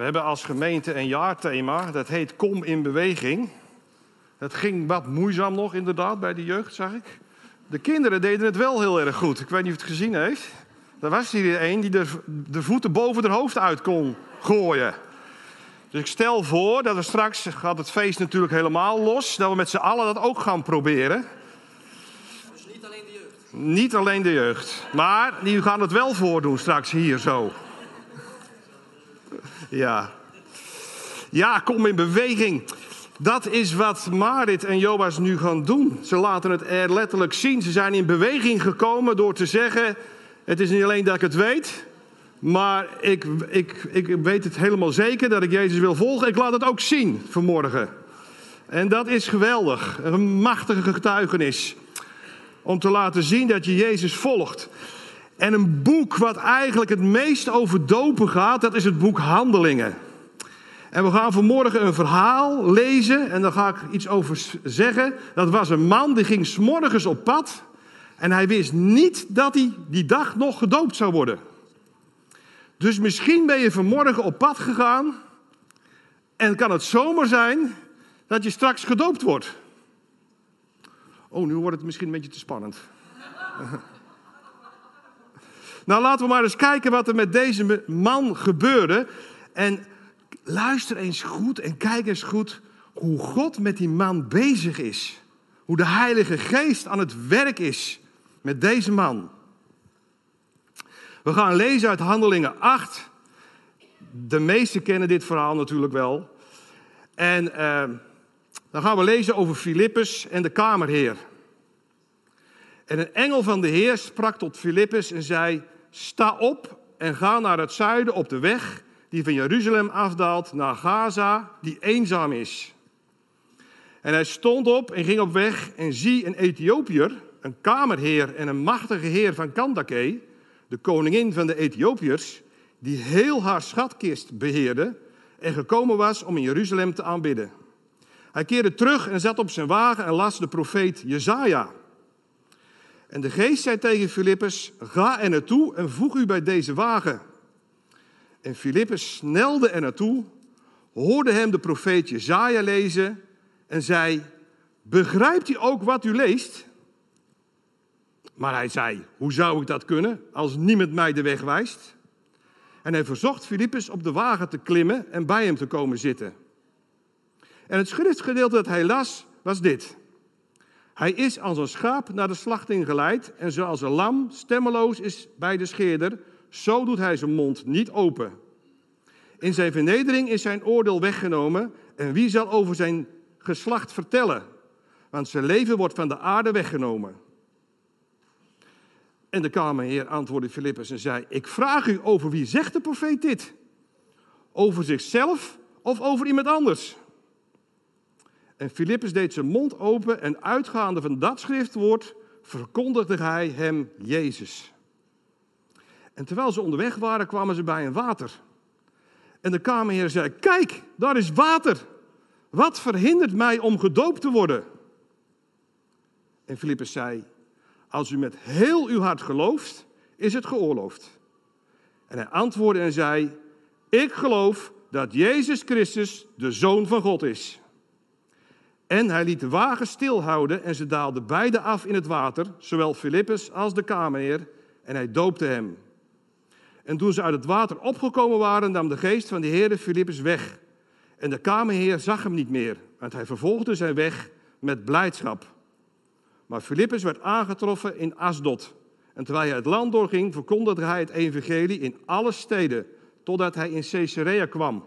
We hebben als gemeente een jaarthema, dat heet Kom in beweging. Dat ging wat moeizaam nog inderdaad bij de jeugd, zag ik. De kinderen deden het wel heel erg goed. Ik weet niet of het gezien heeft. Er was hier een die de, de voeten boven haar hoofd uit kon gooien. Dus ik stel voor dat we straks, gaat het feest natuurlijk helemaal los, dat we met z'n allen dat ook gaan proberen. Dus niet alleen de jeugd. Niet alleen de jeugd, maar die gaan het wel voordoen straks hier zo. Ja. Ja, kom in beweging. Dat is wat Marit en Joas nu gaan doen. Ze laten het er letterlijk zien. Ze zijn in beweging gekomen door te zeggen: Het is niet alleen dat ik het weet, maar ik, ik, ik weet het helemaal zeker dat ik Jezus wil volgen. Ik laat het ook zien vanmorgen. En dat is geweldig. Een machtige getuigenis. Om te laten zien dat je Jezus volgt. En een boek wat eigenlijk het meest over dopen gaat, dat is het boek Handelingen. En we gaan vanmorgen een verhaal lezen en daar ga ik iets over zeggen. Dat was een man die ging s'morgens op pad en hij wist niet dat hij die dag nog gedoopt zou worden. Dus misschien ben je vanmorgen op pad gegaan en kan het zomaar zijn dat je straks gedoopt wordt. Oh, nu wordt het misschien een beetje te spannend. nou, laten we maar eens kijken wat er met deze man gebeurde. En luister eens goed en kijk eens goed hoe God met die man bezig is. Hoe de Heilige Geest aan het werk is met deze man. We gaan lezen uit Handelingen 8. De meesten kennen dit verhaal natuurlijk wel. En uh, dan gaan we lezen over Filippus en de kamerheer. En een engel van de Heer sprak tot Filippus en zei: Sta op en ga naar het zuiden op de weg die van Jeruzalem afdaalt naar Gaza, die eenzaam is. En hij stond op en ging op weg en zie een Ethiopiër, een kamerheer en een machtige heer van Kandake, de koningin van de Ethiopiërs, die heel haar schatkist beheerde en gekomen was om in Jeruzalem te aanbidden. Hij keerde terug en zat op zijn wagen en las de profeet Jezaja. En de geest zei tegen Filippus, ga er naartoe en voeg u bij deze wagen. En Filippus snelde er naartoe, hoorde hem de profeet Jezaja lezen en zei, begrijpt u ook wat u leest? Maar hij zei, hoe zou ik dat kunnen als niemand mij de weg wijst? En hij verzocht Filippus op de wagen te klimmen en bij hem te komen zitten. En het schriftgedeelte dat hij las was dit. Hij is als een schaap naar de slachting geleid en zoals een lam stemmeloos is bij de scheerder, zo doet hij zijn mond niet open. In zijn vernedering is zijn oordeel weggenomen en wie zal over zijn geslacht vertellen? Want zijn leven wordt van de aarde weggenomen. En de kamerheer antwoordde Filippus en zei: Ik vraag u over wie zegt de profeet dit? Over zichzelf of over iemand anders? En Filippus deed zijn mond open en uitgaande van dat schriftwoord verkondigde hij hem Jezus. En terwijl ze onderweg waren, kwamen ze bij een water. En de kamerheer zei: Kijk, daar is water. Wat verhindert mij om gedoopt te worden? En Filippus zei: Als u met heel uw hart gelooft, is het geoorloofd. En hij antwoordde en zei: Ik geloof dat Jezus Christus de Zoon van God is. En hij liet de wagen stilhouden en ze daalden beide af in het water, zowel Filippus als de kamerheer, en hij doopte hem. En toen ze uit het water opgekomen waren, nam de geest van de Heer Filippus weg. En de kamerheer zag hem niet meer, want hij vervolgde zijn weg met blijdschap. Maar Filippus werd aangetroffen in Asdod. En terwijl hij het land doorging, verkondigde hij het evangelie in alle steden, totdat hij in Caesarea kwam.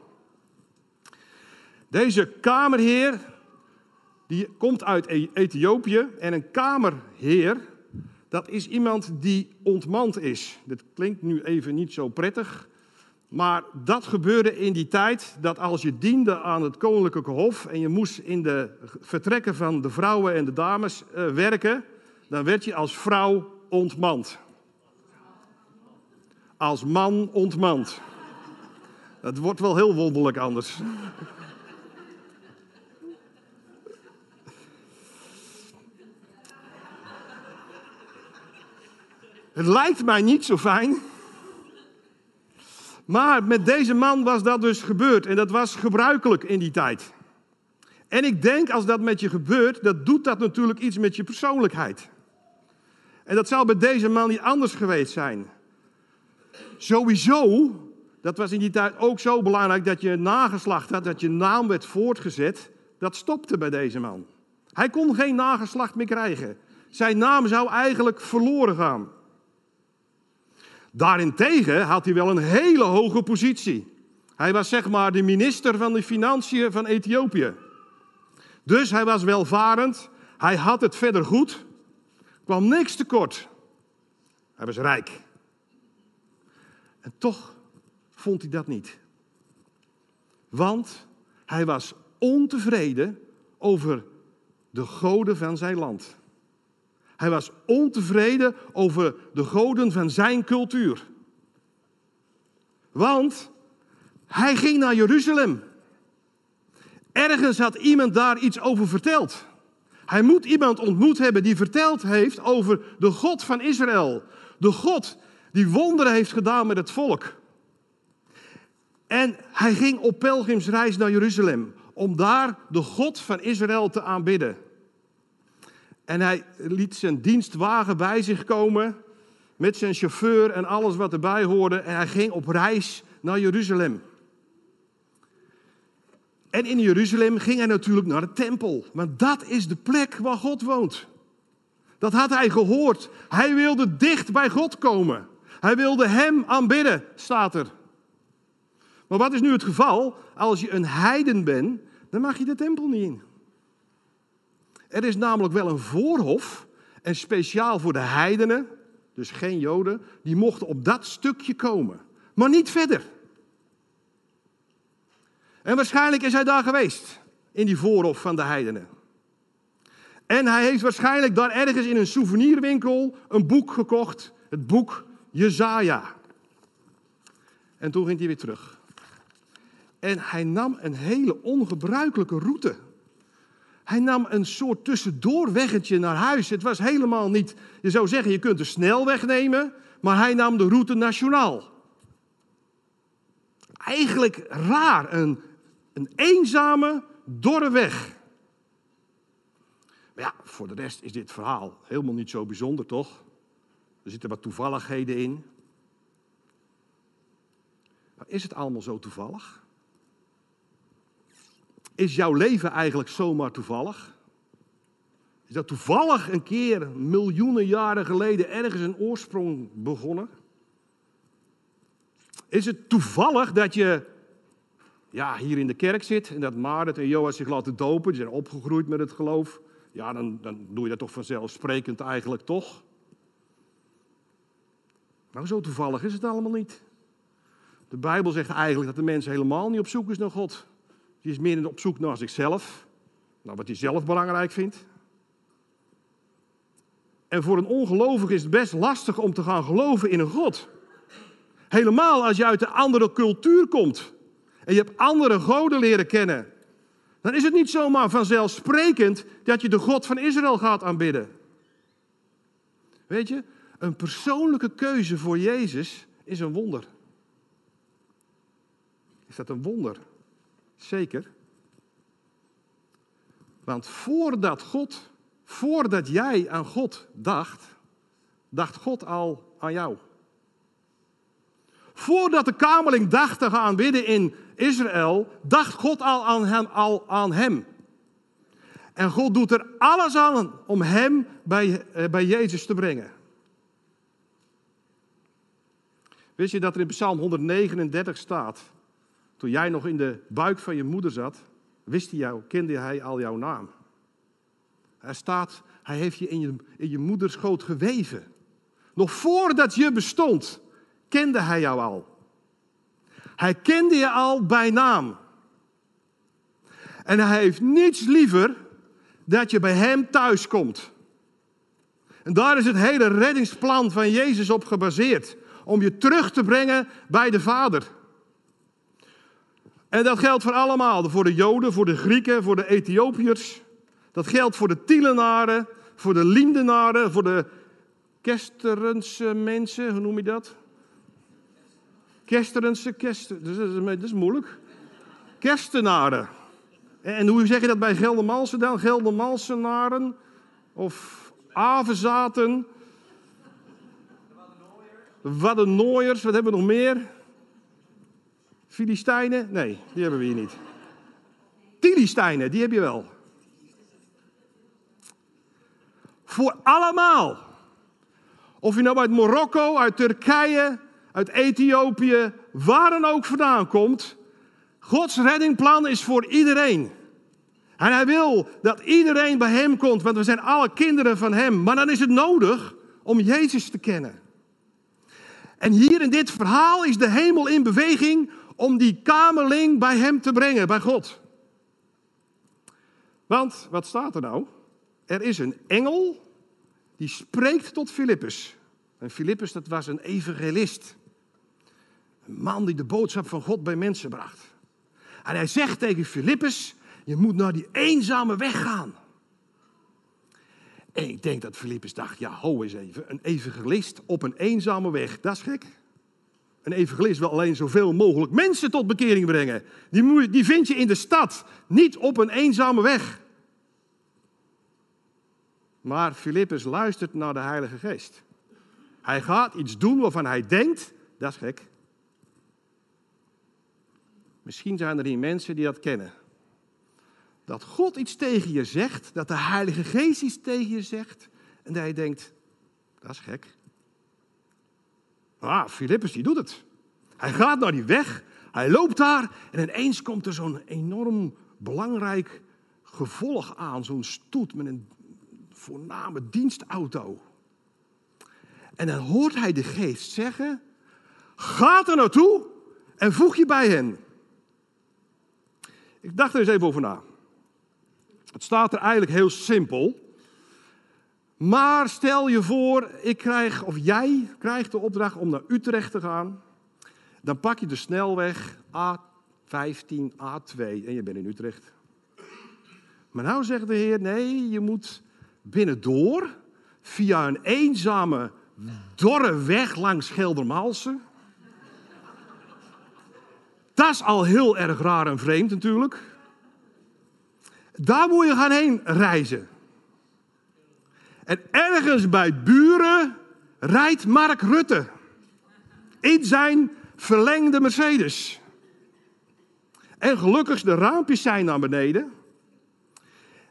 Deze kamerheer, die komt uit e- Ethiopië en een kamerheer, dat is iemand die ontmand is. Dat klinkt nu even niet zo prettig, maar dat gebeurde in die tijd dat als je diende aan het koninklijke hof en je moest in de vertrekken van de vrouwen en de dames uh, werken, dan werd je als vrouw ontmand. Als man ontmand. Dat wordt wel heel wonderlijk anders. Het lijkt mij niet zo fijn. Maar met deze man was dat dus gebeurd en dat was gebruikelijk in die tijd. En ik denk als dat met je gebeurt, dat doet dat natuurlijk iets met je persoonlijkheid. En dat zou bij deze man niet anders geweest zijn. Sowieso, dat was in die tijd ook zo belangrijk dat je nageslacht had, dat je naam werd voortgezet. Dat stopte bij deze man. Hij kon geen nageslacht meer krijgen. Zijn naam zou eigenlijk verloren gaan. Daarentegen had hij wel een hele hoge positie. Hij was zeg maar de minister van de Financiën van Ethiopië. Dus hij was welvarend, hij had het verder goed, kwam niks tekort. Hij was rijk. En toch vond hij dat niet. Want hij was ontevreden over de goden van zijn land. Hij was ontevreden over de goden van zijn cultuur. Want hij ging naar Jeruzalem. Ergens had iemand daar iets over verteld. Hij moet iemand ontmoet hebben die verteld heeft over de God van Israël. De God die wonderen heeft gedaan met het volk. En hij ging op pelgrimsreis naar Jeruzalem om daar de God van Israël te aanbidden. En hij liet zijn dienstwagen bij zich komen met zijn chauffeur en alles wat erbij hoorde. En hij ging op reis naar Jeruzalem. En in Jeruzalem ging hij natuurlijk naar de tempel. Want dat is de plek waar God woont. Dat had hij gehoord. Hij wilde dicht bij God komen. Hij wilde hem aanbidden, staat er. Maar wat is nu het geval? Als je een heiden bent, dan mag je de tempel niet in. Er is namelijk wel een voorhof, en speciaal voor de heidenen, dus geen joden, die mochten op dat stukje komen, maar niet verder. En waarschijnlijk is hij daar geweest, in die voorhof van de heidenen. En hij heeft waarschijnlijk daar ergens in een souvenirwinkel een boek gekocht, het boek Jezaja. En toen ging hij weer terug. En hij nam een hele ongebruikelijke route. Hij nam een soort tussendoorweggetje naar huis. Het was helemaal niet, je zou zeggen, je kunt de snelweg nemen, maar hij nam de route nationaal. Eigenlijk raar, een, een eenzame, dorre weg. Maar ja, voor de rest is dit verhaal helemaal niet zo bijzonder, toch? Er zitten wat toevalligheden in. Maar is het allemaal zo toevallig? Is jouw leven eigenlijk zomaar toevallig? Is dat toevallig een keer miljoenen jaren geleden ergens een oorsprong begonnen? Is het toevallig dat je ja, hier in de kerk zit en dat Marit en Joas zich laten dopen, die zijn opgegroeid met het geloof? Ja, dan, dan doe je dat toch vanzelfsprekend eigenlijk toch? Maar zo toevallig is het allemaal niet. De Bijbel zegt eigenlijk dat de mens helemaal niet op zoek is naar God. Die is meer op zoek naar zichzelf, naar wat hij zelf belangrijk vindt. En voor een ongelovige is het best lastig om te gaan geloven in een God. Helemaal als je uit een andere cultuur komt en je hebt andere goden leren kennen. Dan is het niet zomaar vanzelfsprekend dat je de God van Israël gaat aanbidden. Weet je, een persoonlijke keuze voor Jezus is een wonder. Is dat een wonder? Zeker. Want voordat God, voordat jij aan God dacht, dacht God al aan jou. Voordat de kamerling dacht te gaan bidden in Israël, dacht God al aan hem. Al aan hem. En God doet er alles aan om hem bij, eh, bij Jezus te brengen. Wist je dat er in Psalm 139 staat? Toen jij nog in de buik van je moeder zat, wist hij jou, kende hij al jouw naam. Hij staat, hij heeft je in je, in je moederschoot geweven. Nog voordat je bestond, kende hij jou al. Hij kende je al bij naam. En hij heeft niets liever dat je bij hem thuis komt. En daar is het hele reddingsplan van Jezus op gebaseerd. Om je terug te brengen bij de Vader. En dat geldt voor allemaal. Voor de Joden, voor de Grieken, voor de Ethiopiërs. Dat geldt voor de Tielenaren, voor de Lindenaren, voor de Kesterense mensen, hoe noem je dat? Kesterense, Kester, dat, is, moeilijk. Kerstenaren. En hoe zeg je dat bij Geldermalsen dan? Geldermalsenaren? Of Avenzaten? Waddenooiers, wat hebben we nog meer? Filistijnen? Nee, die hebben we hier niet. Filistijnen, die heb je wel. Voor allemaal. Of je nou uit Marokko, uit Turkije, uit Ethiopië, waar dan ook vandaan komt. Gods reddingplan is voor iedereen. En hij wil dat iedereen bij hem komt, want we zijn alle kinderen van hem. Maar dan is het nodig om Jezus te kennen. En hier in dit verhaal is de hemel in beweging om die kamerling bij hem te brengen, bij God. Want, wat staat er nou? Er is een engel die spreekt tot Filippus. En Filippus, dat was een evangelist. Een man die de boodschap van God bij mensen bracht. En hij zegt tegen Filippus, je moet naar die eenzame weg gaan. En ik denk dat Filippus dacht, ja, ho eens even, een evangelist op een eenzame weg, dat is gek. Een evangelist wil alleen zoveel mogelijk mensen tot bekering brengen. Die, die vind je in de stad, niet op een eenzame weg. Maar Filippus luistert naar de Heilige Geest. Hij gaat iets doen waarvan hij denkt, dat is gek. Misschien zijn er hier mensen die dat kennen. Dat God iets tegen je zegt, dat de Heilige Geest iets tegen je zegt. En dat je denkt, dat is gek. Ah, Filippus die doet het. Hij gaat naar die weg, hij loopt daar en ineens komt er zo'n enorm belangrijk gevolg aan. Zo'n stoet met een voorname dienstauto. En dan hoort hij de geest zeggen, ga er naartoe en voeg je bij hen. Ik dacht er eens even over na. Het staat er eigenlijk heel simpel. Maar stel je voor, ik krijg, of jij krijgt de opdracht om naar Utrecht te gaan. Dan pak je de snelweg A15, A2 en je bent in Utrecht. Maar nou zegt de Heer, nee, je moet binnendoor via een eenzame, dorre weg langs Geldermalsen. Dat is al heel erg raar en vreemd natuurlijk. Daar moet je gaan heen reizen. En ergens bij Buren rijdt Mark Rutte in zijn verlengde Mercedes. En gelukkig de raampjes zijn naar beneden.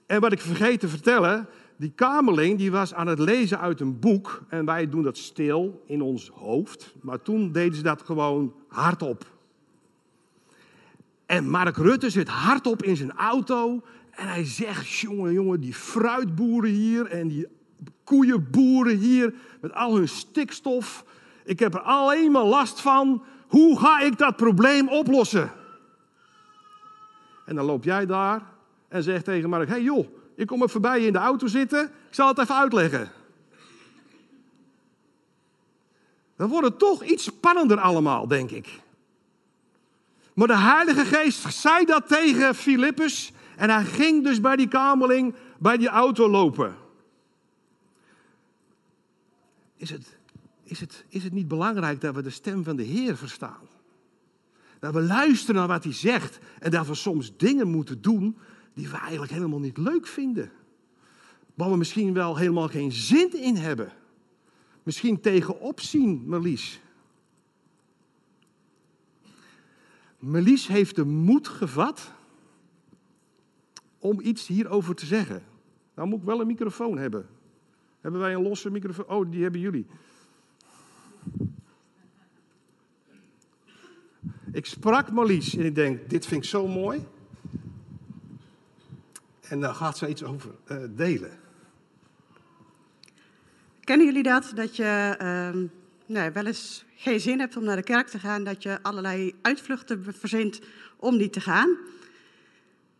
En wat ik vergeet te vertellen, die kamerling die was aan het lezen uit een boek. En wij doen dat stil in ons hoofd. Maar toen deden ze dat gewoon hardop. En Mark Rutte zit hardop in zijn auto. En hij zegt, jongen, jongen, die fruitboeren hier en die koeienboeren hier met al hun stikstof. Ik heb er alleen maar last van. Hoe ga ik dat probleem oplossen? En dan loop jij daar en zegt tegen Mark, hey joh, ik kom even bij je in de auto zitten. Ik zal het even uitleggen. Dan wordt het toch iets spannender allemaal, denk ik. Maar de Heilige Geest zei dat tegen Filippus. En hij ging dus bij die kameling, bij die auto lopen. Is het, is, het, is het niet belangrijk dat we de stem van de Heer verstaan? Dat we luisteren naar wat hij zegt. En dat we soms dingen moeten doen die we eigenlijk helemaal niet leuk vinden. Waar we misschien wel helemaal geen zin in hebben. Misschien tegenop zien, Marlies. Melis heeft de moed gevat om iets hierover te zeggen. Nou moet ik wel een microfoon hebben. Hebben wij een losse microfoon? Oh, die hebben jullie. Ik sprak Marlies en ik denk, dit vind ik zo mooi. En daar gaat ze iets over uh, delen. Kennen jullie dat? Dat je uh, wel eens geen zin hebt om naar de kerk te gaan, dat je allerlei uitvluchten verzint om niet te gaan.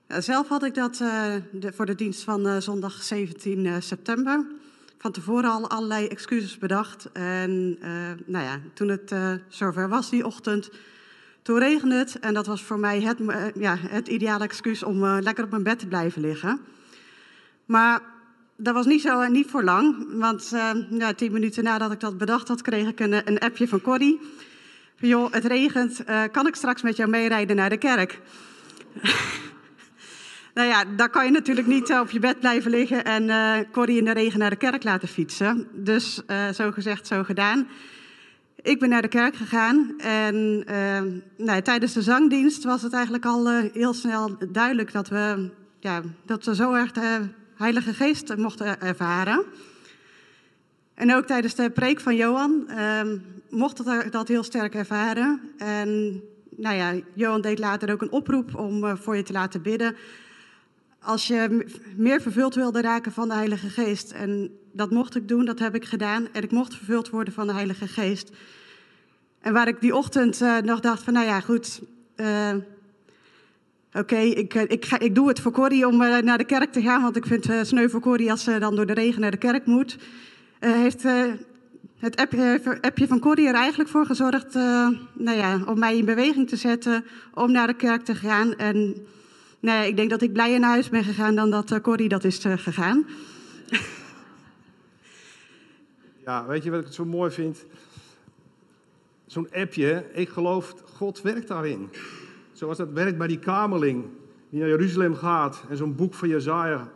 Zelf had ik dat de, voor de dienst van zondag 17 uh, september. Van tevoren al allerlei excuses bedacht. En nou ja, toen het zover was die ochtend, toen regende het. En dat was voor mij het, ja, het ideale excuus om lekker op mijn bed te blijven liggen. Maar dat was niet, zo, niet voor lang, want uh, ja, tien minuten nadat ik dat bedacht had, kreeg ik een, appje van Corrie. joh, het regent, uh, kan ik straks met jou meerijden naar de kerk? Nou ja, dan kan je natuurlijk niet op je bed blijven liggen en uh, Corrie in de regen naar de kerk laten fietsen. Dus uh, zo gezegd, zo gedaan. Ik ben naar de kerk gegaan en nou, tijdens de zangdienst was het eigenlijk al heel snel duidelijk dat we, ja, dat we zo erg de Heilige Geest mochten ervaren. En ook tijdens de preek van Johan uh, mocht dat, dat heel sterk ervaren. En nou ja, Johan deed later ook een oproep om voor je te laten bidden. Als je meer vervuld wilde raken van de Heilige Geest. En dat mocht ik doen, dat heb ik gedaan. En ik mocht vervuld worden van de Heilige Geest. En waar ik die ochtend uh, nog dacht van, nou ja, goed. Uh, Oké, ik, ik, ga, ik doe het voor Corrie om naar de kerk te gaan. Want ik vind het sneu voor Corrie als ze dan door de regen naar de kerk moet. Heeft het appje, van Corrie er eigenlijk voor gezorgd nou ja, om mij in beweging te zetten om naar de kerk te gaan. En ja, ik denk dat ik blijer naar huis ben gegaan dan dat Corrie dat is gegaan. Ja, weet je wat ik zo mooi vind? Zo'n appje, ik geloof, God werkt daarin. Zoals dat werkt bij die kamerling die naar Jeruzalem gaat en zo'n boek van Jezaja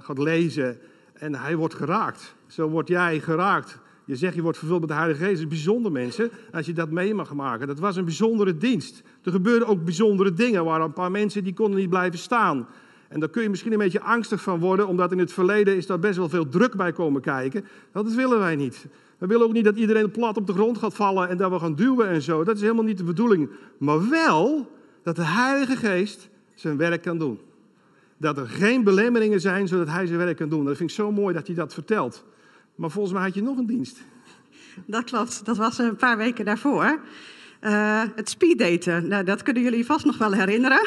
gaat lezen en hij wordt geraakt. Zo word jij geraakt. Je zegt je wordt vervuld met de Heilige Geest. Dat bijzonder, mensen, als je dat mee mag maken. Dat was een bijzondere dienst. Er gebeurden ook bijzondere dingen. Waren een paar mensen die konden niet blijven staan. En daar kun je misschien een beetje angstig van worden, omdat in het verleden is daar best wel veel druk bij komen kijken. Dat willen wij niet. We willen ook niet dat iedereen plat op de grond gaat vallen en dat we gaan duwen en zo. Dat is helemaal niet de bedoeling. Maar wel dat de Heilige Geest zijn werk kan doen. Dat er geen belemmeringen zijn zodat hij zijn werk kan doen. Dat vind ik zo mooi dat hij dat vertelt. Maar volgens mij had je nog een dienst. Dat klopt, dat was een paar weken daarvoor. Uh, het speeddaten, nou, dat kunnen jullie vast nog wel herinneren.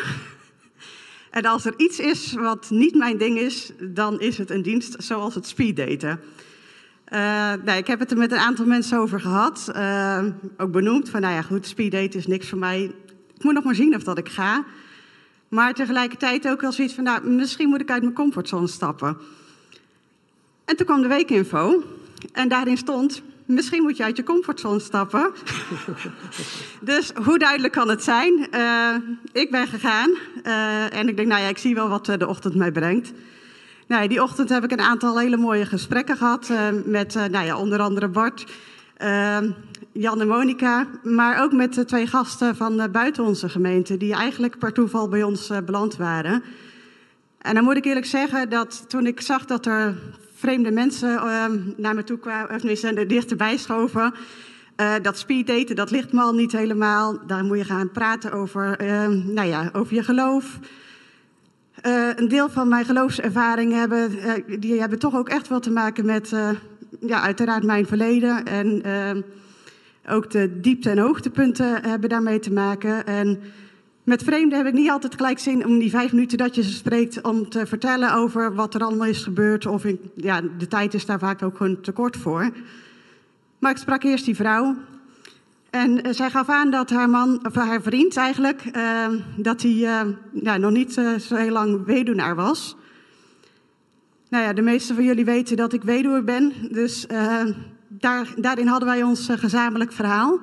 en als er iets is wat niet mijn ding is, dan is het een dienst zoals het speeddaten. Uh, ik heb het er met een aantal mensen over gehad. Uh, ook benoemd van, nou ja goed, speeddaten is niks voor mij. Ik moet nog maar zien of dat ik ga. Maar tegelijkertijd ook wel zoiets van, nou, misschien moet ik uit mijn comfortzone stappen. En toen kwam de weekinfo en daarin stond, misschien moet je uit je comfortzone stappen. dus hoe duidelijk kan het zijn? Uh, ik ben gegaan uh, en ik denk, nou ja, ik zie wel wat de ochtend mij brengt. Nou, die ochtend heb ik een aantal hele mooie gesprekken gehad met nou ja, onder andere Bart, Jan en Monika, maar ook met de twee gasten van buiten onze gemeente, die eigenlijk per toeval bij ons beland waren. En dan moet ik eerlijk zeggen dat toen ik zag dat er vreemde mensen uh, naar me toe kwamen, of tenminste er dichterbij schoven. Uh, dat speeddaten, dat ligt me al niet helemaal. Daar moet je gaan praten over, uh, nou ja, over je geloof. Uh, een deel van mijn geloofservaringen hebben, die hebben toch ook echt wel te maken met, ja, uiteraard mijn verleden. En ook de diepte- en hoogtepunten hebben daarmee te maken. En met vreemden heb ik niet altijd gelijk zin om die vijf minuten dat je ze spreekt... om te vertellen over wat er allemaal is gebeurd. Of ja, de tijd is daar vaak ook gewoon tekort voor. Maar ik sprak eerst die vrouw. En uh, zij gaf aan dat haar man, of haar vriend eigenlijk... Uh, dat hij uh, ja, nog niet zo heel lang weduwnaar was. Nou ja, de meeste van jullie weten dat ik weduwe ben. Dus daar, daarin hadden wij ons gezamenlijk verhaal...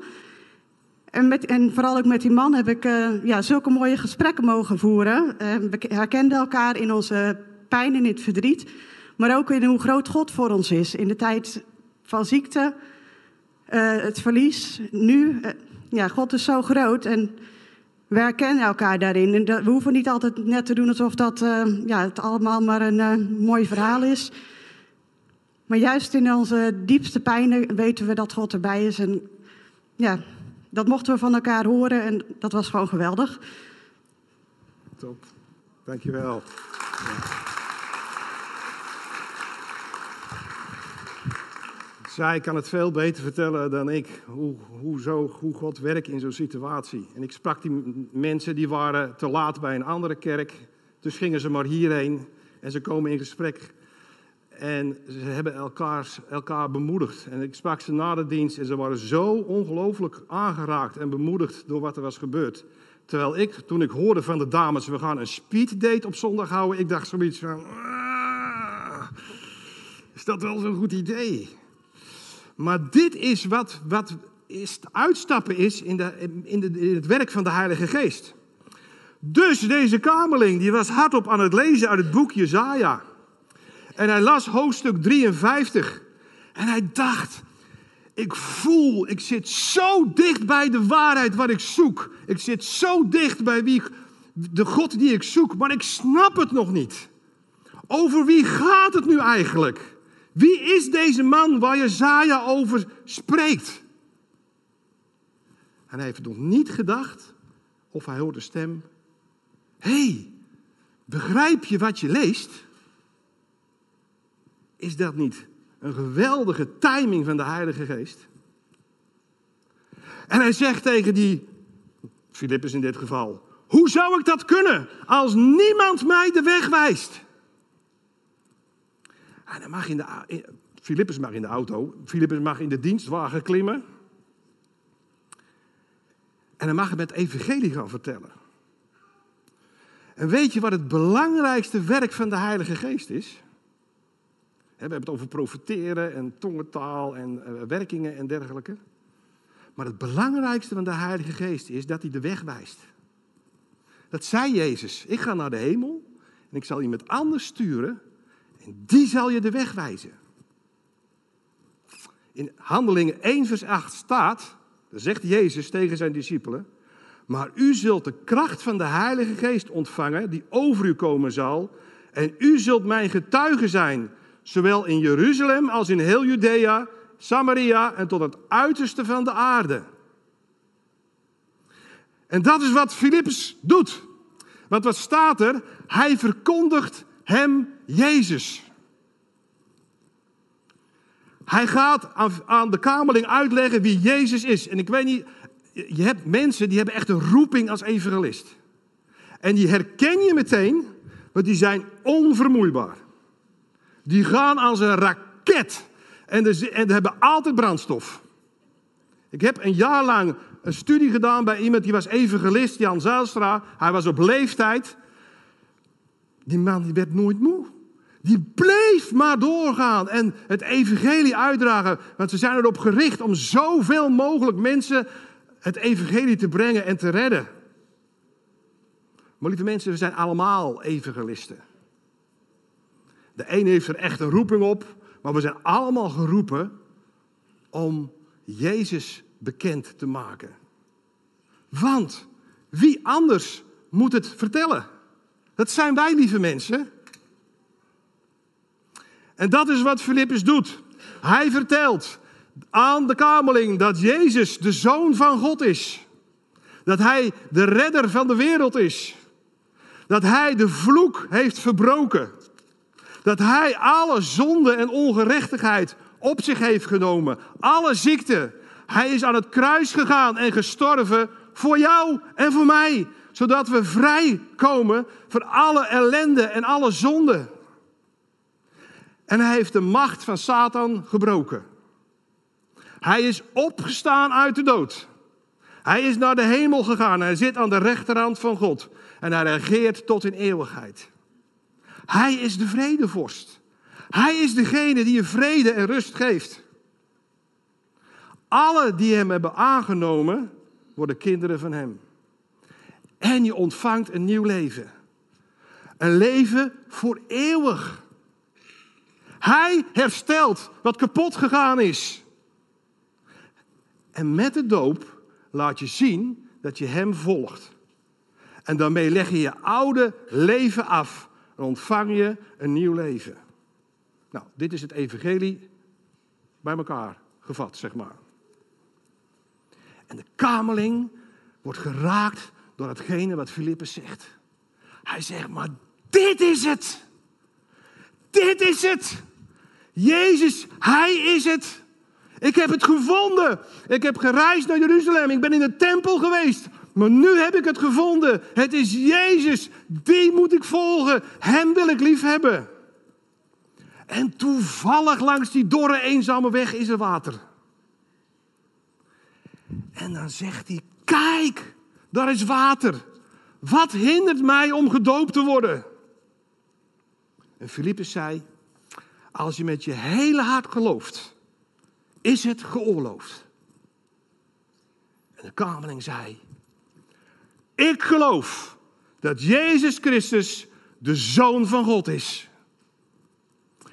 En, met, en, vooral ook met die man heb ik uh, ja, zulke mooie gesprekken mogen voeren. Uh, we herkenden elkaar in onze pijn en het verdriet. Maar ook in hoe groot God voor ons is. In de tijd van ziekte, uh, het verlies. Nu, ja, God is zo groot en we herkennen elkaar daarin. We hoeven niet altijd net te doen alsof dat, ja, het allemaal maar een mooi verhaal is. Maar juist in onze diepste pijnen weten we dat God erbij is. En ja, dat mochten we van elkaar horen en dat was gewoon geweldig. Top, dankjewel. Zij kan het veel beter vertellen dan ik, hoe, hoe, zo, hoe God werkt in zo'n situatie. En ik sprak die mensen, die waren te laat bij een andere kerk. Dus gingen ze maar hierheen en ze komen in gesprek. En ze hebben elkaar, elkaar bemoedigd. En ik sprak ze na de dienst en ze waren zo ongelooflijk aangeraakt en bemoedigd door wat er was gebeurd. Terwijl ik, toen ik hoorde van de dames, we gaan een speeddate op zondag houden, ik dacht zoiets van, ah, is dat wel zo'n goed idee? Maar dit is wat, wat is, uitstappen is in, de, in, de, in het werk van de Heilige Geest. Dus deze kamerling die was hardop aan het lezen uit het boek Jezaja. En hij las hoofdstuk 53. En hij dacht, ik voel, ik zit zo dicht bij de waarheid wat ik zoek. Ik zit zo dicht bij wie, de God die ik zoek, maar ik snap het nog niet. Over wie gaat het nu eigenlijk? Wie is deze man waar Jezaja over spreekt? En hij heeft nog niet gedacht of hij hoort een stem. Hey, begrijp je wat je leest? Is dat niet een geweldige timing van de Heilige Geest? En hij zegt tegen die, Filippus in dit geval, hoe zou ik dat kunnen als niemand mij de weg wijst? En dan mag in de, Filippus mag in de auto, Filippus mag in de dienstwagen klimmen. En dan mag hij met evangelie gaan vertellen. En weet je wat het belangrijkste werk van de Heilige Geest is? We hebben het over profiteren en tongentaal en eh, werkingen en dergelijke. Maar het belangrijkste van de Heilige Geest is dat hij de weg wijst. Dat zei Jezus. Ik ga naar de hemel en ik zal iemand anders sturen en die zal je de weg wijzen. In Handelingen 1 vers 8 staat, zegt Jezus tegen zijn discipelen, maar u zult de kracht van de Heilige Geest ontvangen die over u komen zal en u zult mijn getuige zijn zowel in Jeruzalem als in heel Judea, Samaria en tot het uiterste van de aarde. En dat is wat Filippus doet. Want wat staat er? Hij verkondigt hem Jezus. Hij gaat aan de kamerling uitleggen wie Jezus is. En ik weet niet, je hebt mensen die hebben echt een roeping als evangelist. En die herken je meteen, want die zijn onvermoeibaar. Die gaan als een raket. En, en hebben altijd brandstof. Ik heb een jaar lang een studie gedaan bij iemand die was evangelist, Jan Zijlstra. Hij was op leeftijd. Die man die werd nooit moe. Die bleef maar doorgaan en het evangelie uitdragen. Want ze zijn erop gericht om zoveel mogelijk mensen het evangelie te brengen en te redden. Maar lieve mensen, we zijn allemaal evangelisten. De een heeft er echt een roeping op, maar we zijn allemaal geroepen om Jezus bekend te maken. Want wie anders moet het vertellen? Dat zijn wij, lieve mensen. En dat is wat Filippus doet. Hij vertelt aan de kameling dat Jezus de zoon van God is. Dat hij de redder van de wereld is. Dat hij de vloek heeft verbroken. Dat hij alle zonde en ongerechtigheid op zich heeft genomen. Alle ziekte. Hij is aan het kruis gegaan en gestorven voor jou en voor mij. Zodat we vrij komen van alle ellende en alle zonde. En hij heeft de macht van Satan gebroken. Hij is opgestaan uit de dood. Hij is naar de hemel gegaan. Hij zit aan de rechterhand van God. En hij regeert tot in eeuwigheid. Hij is de vredevorst. Hij is degene die je vrede en rust geeft. Alle die hem hebben aangenomen, worden kinderen van hem. En je ontvangt een nieuw leven. Een leven voor eeuwig. Hij herstelt wat kapot gegaan is. En met de doop laat je zien dat je Hem volgt. En daarmee leg je je oude leven af en ontvang je een nieuw leven. Nou, dit is het evangelie bij elkaar gevat, zeg maar. En de kameling wordt geraakt door hetgene wat Filippus zegt. Hij zegt, maar dit is het. Dit is het. Jezus, Hij is het. Ik heb het gevonden. Ik heb gereisd naar Jeruzalem. Ik ben in de tempel geweest. Maar nu heb ik het gevonden. Het is Jezus. Die moet ik volgen. Hem wil ik lief hebben. En toevallig langs die dorre, eenzame weg is er water. En dan zegt hij: Kijk, daar is water. Wat hindert mij om gedoopt te worden? En Filippus zei: Als je met je hele hart gelooft, is het geoorloofd. En de kamerling zei: Ik geloof dat Jezus Christus de Zoon van God is.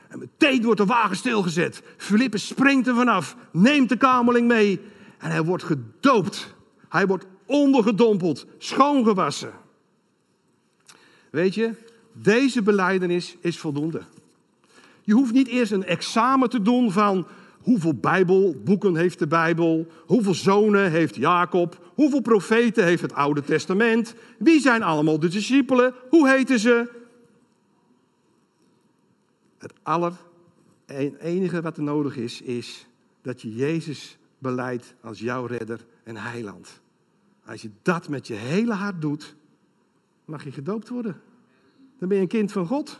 En meteen wordt de wagen stilgezet. Filippus springt er vanaf, neemt de kamerling mee en hij wordt gedoopt. Hij wordt ondergedompeld, schoongewassen. Weet je, deze beleidenis is voldoende. Je hoeft niet eerst een examen te doen van hoeveel Bijbelboeken heeft de Bijbel, hoeveel zonen heeft Jacob, hoeveel profeten heeft het Oude Testament, wie zijn allemaal de discipelen, hoe heten ze. Het aller enige wat er nodig is, is dat je Jezus beleidt als jouw redder en heiland. Als je dat met je hele hart doet, mag je gedoopt worden. Dan ben je een kind van God.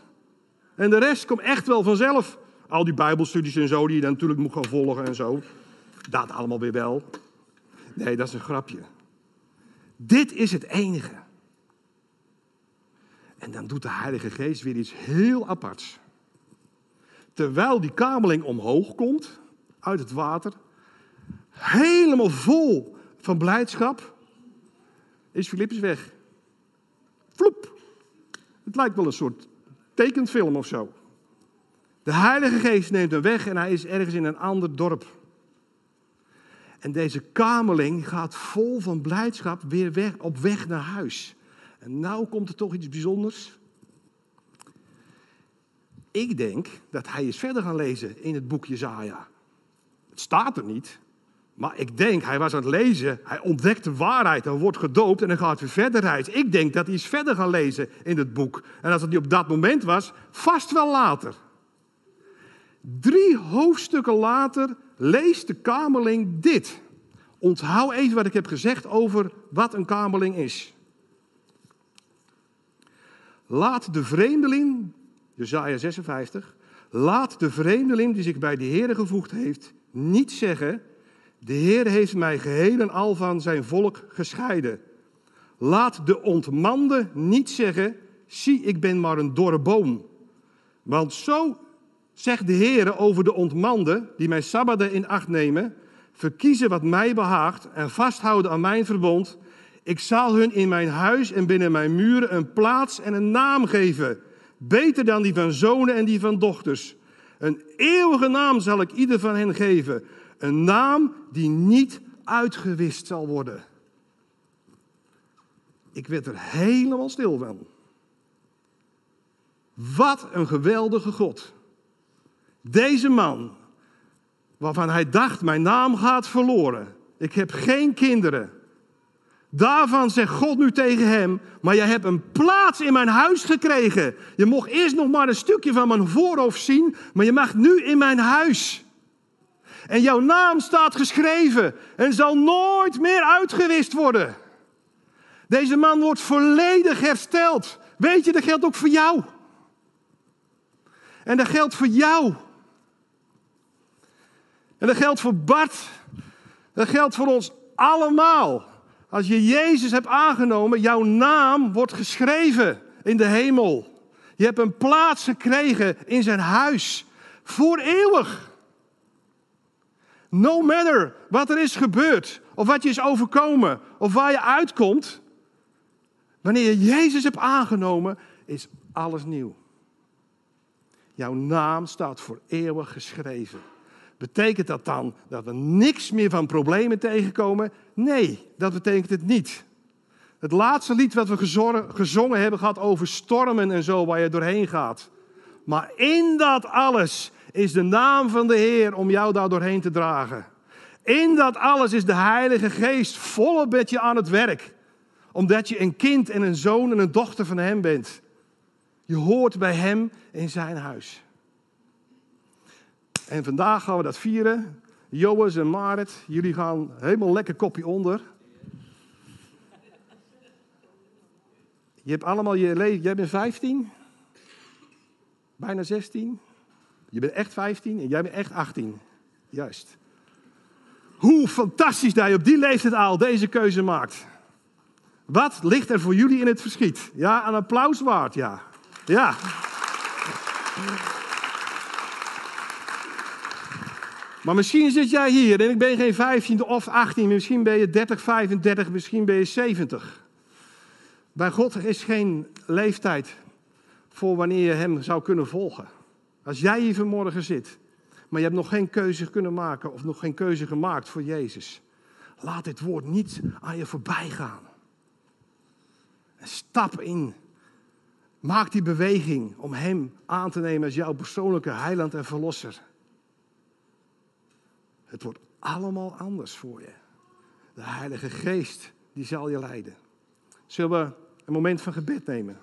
En de rest komt echt wel vanzelf. Al die Bijbelstudies en zo, die je dan natuurlijk moet gaan volgen en zo. Dat allemaal weer wel. Nee, dat is een grapje. Dit is het enige. En dan doet de Heilige Geest weer iets heel aparts. Terwijl die kameling omhoog komt uit het water, helemaal vol van blijdschap, is Filippus weg. Vloep. Het lijkt wel een soort tekenfilm of zo. De Heilige Geest neemt hem weg en hij is ergens in een ander dorp. En deze kameling gaat vol van blijdschap weer weg, op weg naar huis. En nou komt er toch iets bijzonders. Ik denk dat hij is verder gaan lezen in het boek Jezaja. Het staat er niet, maar ik denk, hij was aan het lezen, hij ontdekt de waarheid, hij wordt gedoopt en dan gaat weer verder reizen. Ik denk dat hij is verder gaan lezen in het boek. En als het niet op dat moment was, vast wel later. Drie hoofdstukken later leest de kamerling dit. Onthoud even wat ik heb gezegd over wat een kamerling is. Laat de vreemdeling, Jezaja 56, laat de vreemdeling die zich bij de Heer gevoegd heeft, niet zeggen de Heer heeft mij geheel en al van zijn volk gescheiden. Laat de ontmande niet zeggen, zie ik ben maar een dorre boom. Want zo zegt de Heer over de ontmande die mijn sabbaten in acht nemen, verkiezen wat mij behaagt en vasthouden aan mijn verbond. Ik zal hun in mijn huis en binnen mijn muren een plaats en een naam geven, beter dan die van zonen en die van dochters. Een eeuwige naam zal ik ieder van hen geven een naam die niet uitgewist zal worden. Ik werd er helemaal stil van. Wat een geweldige God. Deze man, waarvan hij dacht, mijn naam gaat verloren. Ik heb geen kinderen. Daarvan zegt God nu tegen hem, maar jij hebt een plaats in mijn huis gekregen. Je mocht eerst nog maar een stukje van mijn voorhoofd zien, maar je mag nu in mijn huis. En jouw naam staat geschreven en zal nooit meer uitgewist worden. Deze man wordt volledig hersteld. Weet je, dat geldt ook voor jou. En dat geldt voor jou. En dat geldt voor Bart. Dat geldt voor ons allemaal. Als je Jezus hebt aangenomen, jouw naam wordt geschreven in de hemel. Je hebt een plaats gekregen in zijn huis. Voor eeuwig. No matter wat er is gebeurd, of wat je is overkomen, of waar je uitkomt, wanneer je Jezus hebt aangenomen, is alles nieuw. Jouw naam staat voor eeuwig geschreven. Betekent dat dan dat we niks meer van problemen tegenkomen? Nee, dat betekent het niet. Het laatste lied wat we gezongen hebben gaat over stormen en zo waar je doorheen gaat. Maar in dat alles is de naam van de Heer om jou daar doorheen te dragen. In dat alles is de Heilige Geest volop met je aan het werk. Omdat je een kind en een zoon en een dochter van Hem bent. Je hoort bij Hem in zijn huis. En vandaag gaan we dat vieren. Joas en Marit, jullie gaan helemaal lekker kopje onder. Je hebt allemaal je leven. Jij bent 15, bijna 16. Je bent echt 15 en jij bent echt 18. Juist. Hoe fantastisch dat je op die leeftijd al deze keuze maakt. Wat ligt er voor jullie in het verschiet? Ja, een applaus waard, ja. Ja. Maar misschien zit jij hier en ik ben geen 15 of 18, misschien ben je 30, 35, misschien ben je 70. Bij God is geen leeftijd voor wanneer je Hem zou kunnen volgen. Als jij hier vanmorgen zit, maar je hebt nog geen keuze kunnen maken of nog geen keuze gemaakt voor Jezus. Laat dit woord niet aan je voorbij gaan. Stap in. Maak die beweging om Hem aan te nemen als jouw persoonlijke heiland en verlosser. Het wordt allemaal anders voor je. De Heilige Geest, die zal je leiden. Zullen we een moment van gebed nemen?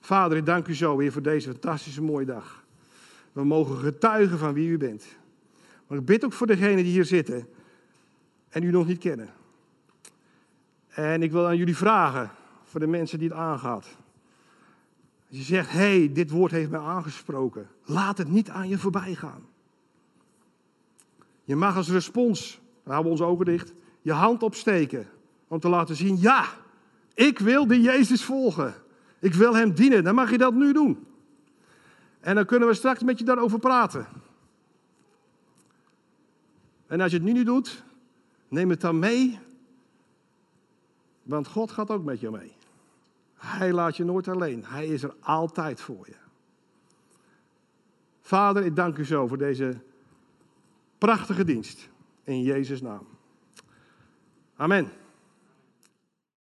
Vader, ik dank u zo weer voor deze fantastische mooie dag. We mogen getuigen van wie u bent. Maar ik bid ook voor degenen die hier zitten en u nog niet kennen. En ik wil aan jullie vragen, voor de mensen die het aangaat. Als je zegt, hé, hey, dit woord heeft mij aangesproken. Laat het niet aan je voorbij gaan. Je mag als respons, we houden onze ogen dicht, je hand opsteken. Om te laten zien, ja, ik wil die Jezus volgen. Ik wil hem dienen. Dan mag je dat nu doen. En dan kunnen we straks met je daarover praten. En als je het nu niet doet, neem het dan mee. Want God gaat ook met je mee. Hij laat je nooit alleen. Hij is er altijd voor je. Vader, ik dank u zo voor deze prachtige dienst. In Jezus' naam. Amen.